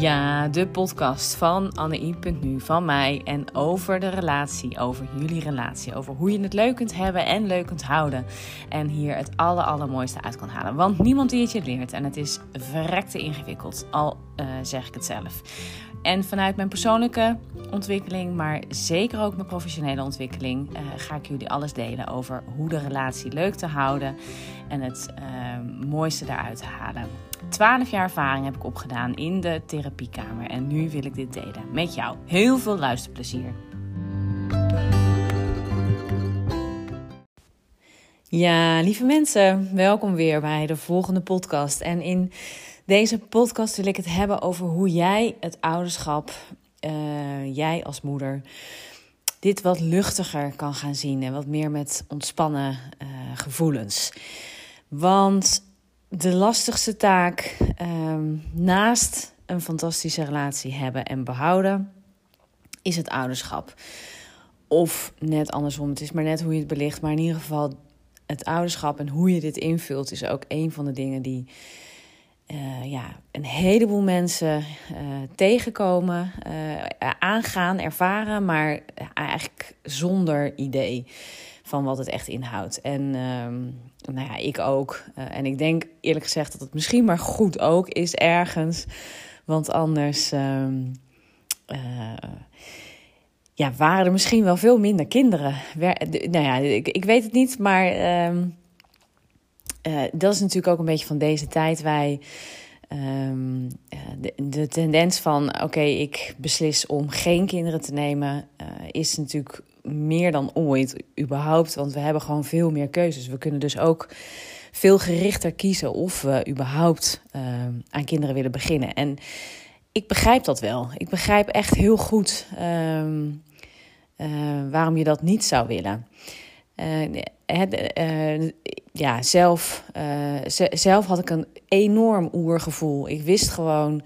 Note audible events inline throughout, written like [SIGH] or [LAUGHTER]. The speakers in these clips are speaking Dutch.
Ja, de podcast van Anne.nu, van mij en over de relatie, over jullie relatie, over hoe je het leuk kunt hebben en leuk kunt houden. En hier het aller, allermooiste uit kan halen. Want niemand die het je leert en het is verrekte ingewikkeld, al uh, zeg ik het zelf. En vanuit mijn persoonlijke ontwikkeling, maar zeker ook mijn professionele ontwikkeling, uh, ga ik jullie alles delen over hoe de relatie leuk te houden en het uh, mooiste daaruit te halen. 12 jaar ervaring heb ik opgedaan in de therapiekamer en nu wil ik dit delen met jou. Heel veel luisterplezier. Ja, lieve mensen, welkom weer bij de volgende podcast. En in deze podcast wil ik het hebben over hoe jij het ouderschap, uh, jij als moeder, dit wat luchtiger kan gaan zien en wat meer met ontspannen uh, gevoelens. Want de lastigste taak um, naast een fantastische relatie hebben en behouden is het ouderschap. Of net andersom, het is maar net hoe je het belicht. Maar in ieder geval, het ouderschap en hoe je dit invult is ook een van de dingen die uh, ja, een heleboel mensen uh, tegenkomen, uh, aangaan, ervaren, maar eigenlijk zonder idee van wat het echt inhoudt. En um, nou ja, ik ook. en ik denk eerlijk gezegd dat het misschien maar goed ook is ergens. Want anders um, ja, waren er misschien wel veel minder kinderen. nou ja, ik, ik weet het niet, maar um, uh, dat is natuurlijk ook een beetje van deze tijd. Wij. De, de, tendens van oké, ik beslis om geen kinderen te nemen, is natuurlijk meer dan ooit überhaupt. Want we hebben gewoon veel meer keuzes. We kunnen dus ook veel gerichter kiezen of we überhaupt uh, aan kinderen willen beginnen. En ik begrijp dat wel. Ik begrijp echt heel goed um, waarom je dat niet zou willen. Het, ja, zelf, zelf had ik een enorm oergevoel. Ik wist gewoon,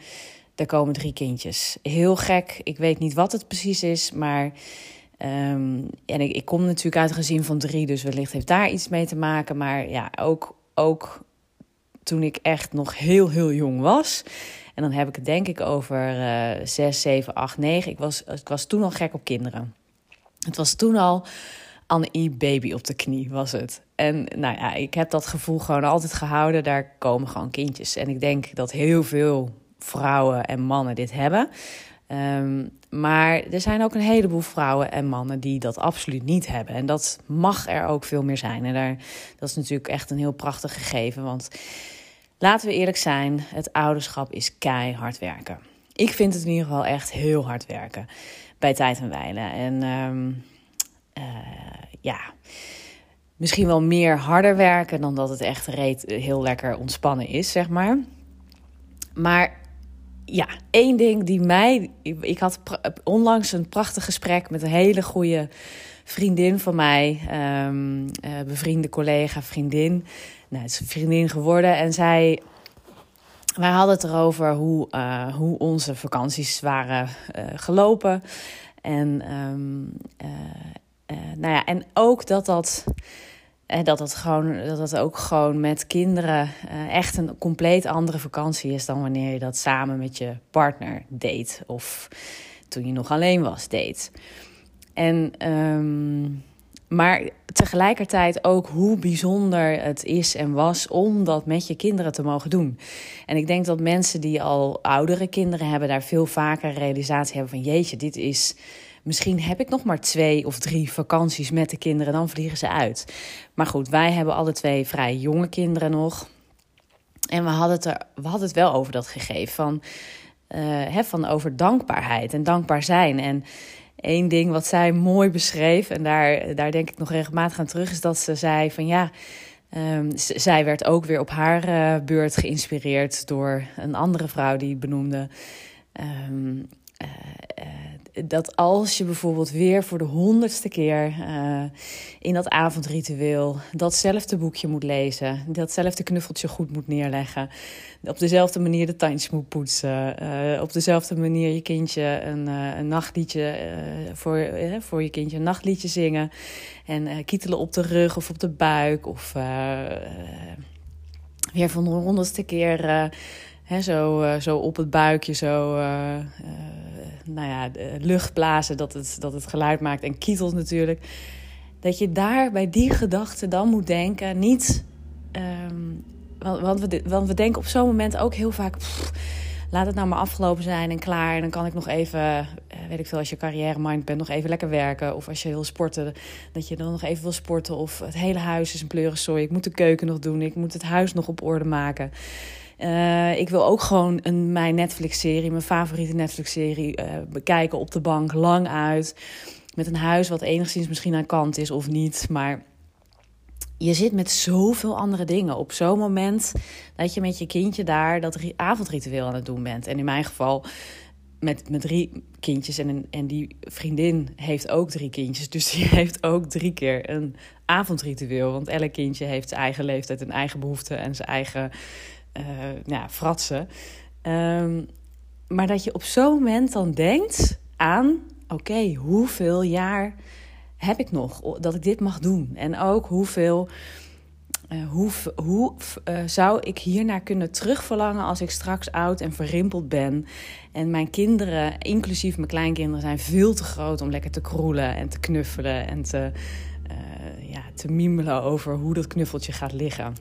er komen drie kindjes. Heel gek, ik weet niet wat het precies is, maar... Um, en ik, ik kom natuurlijk uit een gezin van drie, dus wellicht heeft daar iets mee te maken. Maar ja, ook, ook toen ik echt nog heel, heel jong was... En dan heb ik het denk ik over uh, 6, 7, 8, 9. Ik was, ik was toen al gek op kinderen. Het was toen al Anne-I baby op de knie was het. En nou ja, ik heb dat gevoel gewoon altijd gehouden. Daar komen gewoon kindjes. En ik denk dat heel veel vrouwen en mannen dit hebben. Um, maar er zijn ook een heleboel vrouwen en mannen die dat absoluut niet hebben. En dat mag er ook veel meer zijn. En daar, dat is natuurlijk echt een heel prachtig gegeven. Want laten we eerlijk zijn, het ouderschap is keihard werken. Ik vind het in ieder geval echt heel hard werken bij tijd en wijlen. En um, uh, ja, misschien wel meer harder werken dan dat het echt reet heel lekker ontspannen is, zeg maar. Maar ja, één ding die mij. Ik had onlangs een prachtig gesprek met een hele goede vriendin van mij. Um, uh, bevriende collega, vriendin. Nou, het is een vriendin geworden. En zij. Wij hadden het erover hoe, uh, hoe onze vakanties waren uh, gelopen. En uh, nou ja, en ook dat dat. Dat het, gewoon, dat het ook gewoon met kinderen uh, echt een compleet andere vakantie is dan wanneer je dat samen met je partner deed. Of toen je nog alleen was, deed. En, um, maar tegelijkertijd ook hoe bijzonder het is en was om dat met je kinderen te mogen doen. En ik denk dat mensen die al oudere kinderen hebben, daar veel vaker realisatie hebben van jeetje, dit is Misschien heb ik nog maar twee of drie vakanties met de kinderen, dan vliegen ze uit. Maar goed, wij hebben alle twee vrij jonge kinderen nog. En we hadden het, er, we hadden het wel over dat gegeven van, uh, hè, van over dankbaarheid en dankbaar zijn. En één ding wat zij mooi beschreef, en daar, daar denk ik nog regelmatig aan terug, is dat ze zei van ja. Um, zij werd ook weer op haar uh, beurt geïnspireerd door een andere vrouw die benoemde. Um, uh, dat als je bijvoorbeeld weer voor de honderdste keer uh, in dat avondritueel datzelfde boekje moet lezen, datzelfde knuffeltje goed moet neerleggen, op dezelfde manier de tandjes moet poetsen, uh, op dezelfde manier je kindje een, uh, een nachtliedje voor, voor je kindje een nachtliedje zingen en kietelen op de rug of op de buik of weer van de honderdste keer hè, zo, zo op het buikje, zo nou ja, lucht blazen, dat het, dat het geluid maakt en kietelt natuurlijk. Dat je daar bij die gedachte dan moet denken, niet. Um, want, want, we, we denken op zo'n moment ook heel vaak. Laat het nou maar afgelopen zijn en klaar. En dan kan ik nog even, weet ik veel, als je carrière mind bent, nog even lekker werken. Of als je wil sporten, dat je dan nog even wil sporten. Of het hele huis is een pleurensooi. Ik moet de keuken nog doen. Ik moet het huis nog op orde maken. Uh, ik wil ook gewoon een, mijn Netflix-serie, mijn favoriete Netflix-serie, uh, bekijken op de bank, lang uit. Met een huis wat enigszins misschien aan kant is of niet. Maar je zit met zoveel andere dingen. Op zo'n moment dat je met je kindje daar dat avondritueel aan het doen bent. En in mijn geval met, met drie kindjes. En, en die vriendin heeft ook drie kindjes. Dus die [LAUGHS] heeft ook drie keer een avondritueel. Want elk kindje heeft zijn eigen leeftijd en eigen behoeften en zijn eigen ja, fratsen. Um, maar dat je op zo'n moment dan denkt aan: oké, hoeveel jaar heb ik nog dat ik dit mag doen? En ook hoeveel. Uh, hoe hoe uh, zou ik hiernaar kunnen terugverlangen als ik straks oud en verrimpeld ben? En mijn kinderen, inclusief mijn kleinkinderen, zijn veel te groot om lekker te kroelen en te knuffelen en te, ja, te miemelen over hoe dat knuffeltje gaat liggen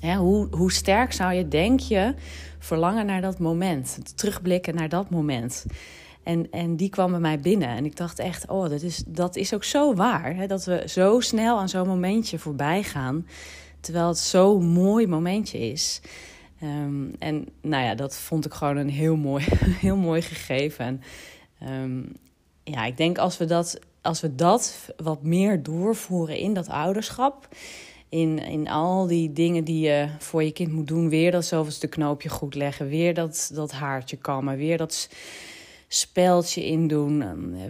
hoe, hoe sterk zou je, denk je, verlangen naar dat moment? Terugblikken naar dat moment. En, en die kwam bij mij binnen. En ik dacht echt, oh, dat is, dat is ook zo waar. Hè? Dat we zo snel aan zo'n momentje voorbij gaan. Terwijl het zo'n mooi momentje is. Um, en nou ja, dat vond ik gewoon een heel mooi, [LAUGHS] heel mooi gegeven. En, um, ja, ik denk als we, dat, als we dat wat meer doorvoeren in dat ouderschap in, in al die dingen die je voor je kind moet doen. Weer dat zoveelste knoopje goed leggen. Weer dat, dat haartje kammen. Weer dat speldje indoen.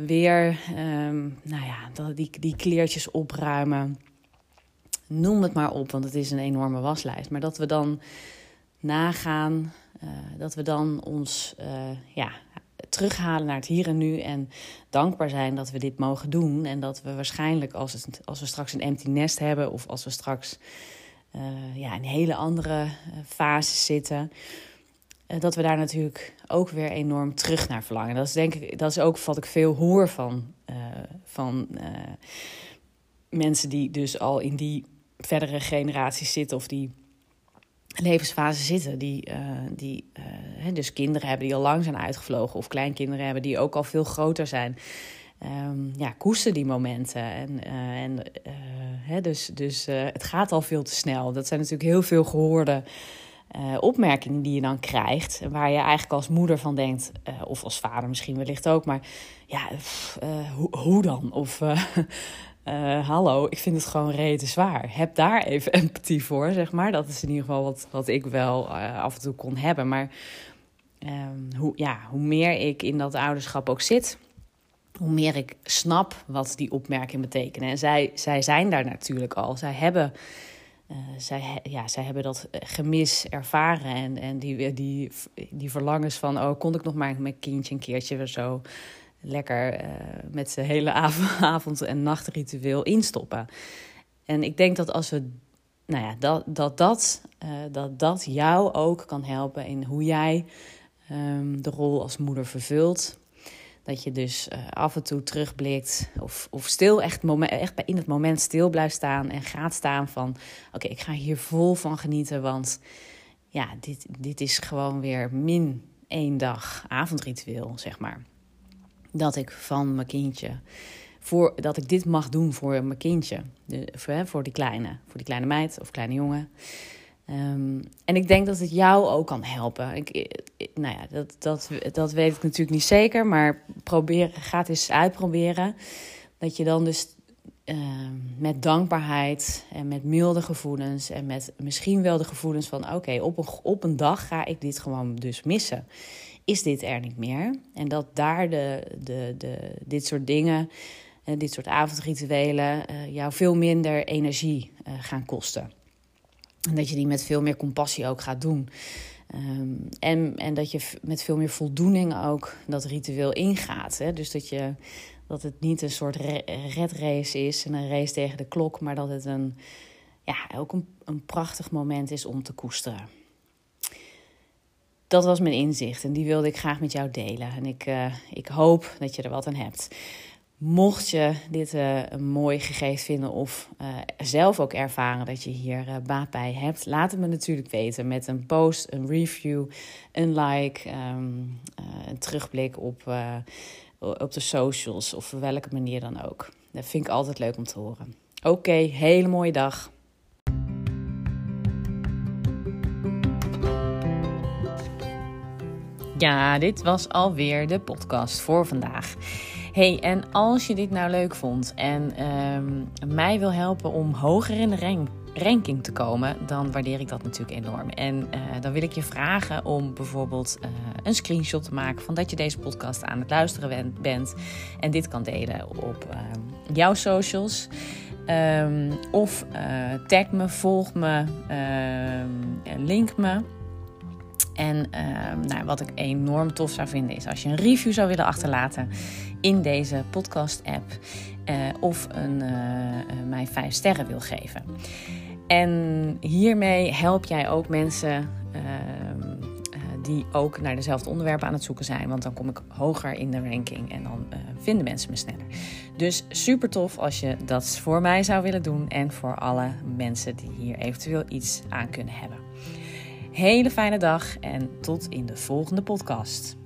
Weer um, nou ja, die, die kleertjes opruimen. Noem het maar op, want het is een enorme waslijst. Maar dat we dan nagaan, uh, dat we dan ons uh, ja, terughalen naar het hier en nu. En dankbaar zijn dat we dit mogen doen. En dat we waarschijnlijk, als, als we straks een empty nest hebben, of als we straks uh, ja, in hele andere uh, fases zitten. Uh, dat we daar natuurlijk ook weer enorm terug naar verlangen. Dat is denk ik, dat is ook wat ik veel hoor van, van mensen die dus al in die verdere generaties zitten of die levensfase zitten. Die, uh, die uh, dus kinderen hebben die al lang zijn uitgevlogen. Of kleinkinderen hebben die ook al veel groter zijn. Um, ja, koester die momenten. En, uh, en hè, dus, dus het gaat al veel te snel. Dat zijn natuurlijk heel veel gehoorde opmerkingen die je dan krijgt. Waar je eigenlijk als moeder van denkt, of als vader misschien wellicht ook. Maar ja, pff, hoe dan? Of [LAUGHS] uh, hallo, ik vind het gewoon rete zwaar. Heb daar even [LAUGHS] empathie voor, zeg maar. Dat is in ieder geval wat, wat ik wel uh, af en toe kon hebben. Maar um, hoe, ja, hoe meer ik in dat ouderschap ook zit, hoe meer ik snap wat die opmerkingen betekenen. En zij, zij zijn daar natuurlijk al. Zij hebben, uh, zij, ja, zij hebben dat gemis ervaren. En, en die, die, die verlangens van, oh, kon ik nog maar mijn kindje een keertje zo lekker uh, met zijn hele [LAUGHS] avond- en nachtritueel instoppen. En ik denk dat als we, nou ja, dat dat, dat, uh, dat, dat jou ook kan helpen in hoe jij um, de rol als moeder vervult. Dat je dus uh, af en toe terugblikt of, of stil echt, moment, echt in het moment stil blijft staan en gaat staan van... oké, ik ga hier vol van genieten, want ja, dit, dit is gewoon weer min één dag avondritueel, zeg maar dat ik van mijn kindje, voor, dat ik dit mag doen voor mijn kindje, de, voor, voor die kleine, voor die kleine meid of kleine jongen. Um, en ik denk dat het jou ook kan helpen. Ik, ik, nou ja, dat, dat, dat weet ik natuurlijk niet zeker, maar probeer, ga het eens uitproberen. Dat je dan dus uh, met dankbaarheid en met milde gevoelens en met misschien wel de gevoelens van: oké, op, een, op een dag ga ik dit gewoon dus missen is dit er niet meer. En dat daar de, de, de, dit soort dingen, uh, dit soort avondrituelen, uh, jou veel minder energie uh, gaan kosten. En dat je die met veel meer compassie ook gaat doen. Um, en, en dat je met veel meer voldoening ook dat ritueel ingaat. Hè? Dus dat, je, dat het niet een soort red race is en een race tegen de klok, maar dat het een, ja, ook een, een prachtig moment is om te koesteren. Dat was mijn inzicht en die wilde ik graag met jou delen. En ik, uh, ik hoop dat je er wat aan hebt. Mocht je dit uh, een mooi gegeven vinden of uh, zelf ook ervaren dat je hier baat bij hebt, laat het me natuurlijk weten met een post, een review, een like, um, een terugblik op, op de socials of op welke manier dan ook. Dat vind ik altijd leuk om te horen. Oké, hele mooie dag. Ja, dit was alweer de podcast voor vandaag. Hey, en als je dit nou leuk vond en um, mij wil helpen om hoger in de rank, ranking te komen, dan waardeer ik dat natuurlijk enorm. En uh, dan wil ik je vragen om bijvoorbeeld uh, een screenshot te maken van dat je deze podcast aan het luisteren bent en dit kan delen op uh, jouw socials. Um, of tag me, volg me, link me. En uh, nou, wat ik enorm tof zou vinden is als je een review zou willen achterlaten in deze podcast-app. Uh, of een, uh, mij vijf sterren wil geven. En hiermee help jij ook mensen ehm, die ook naar dezelfde onderwerpen aan het zoeken zijn. Want dan kom ik hoger in de ranking en dan vinden mensen me sneller. Dus super tof als je dat voor mij zou willen doen en voor alle mensen die hier eventueel iets aan kunnen hebben hele fijne dag en tot in de volgende podcast.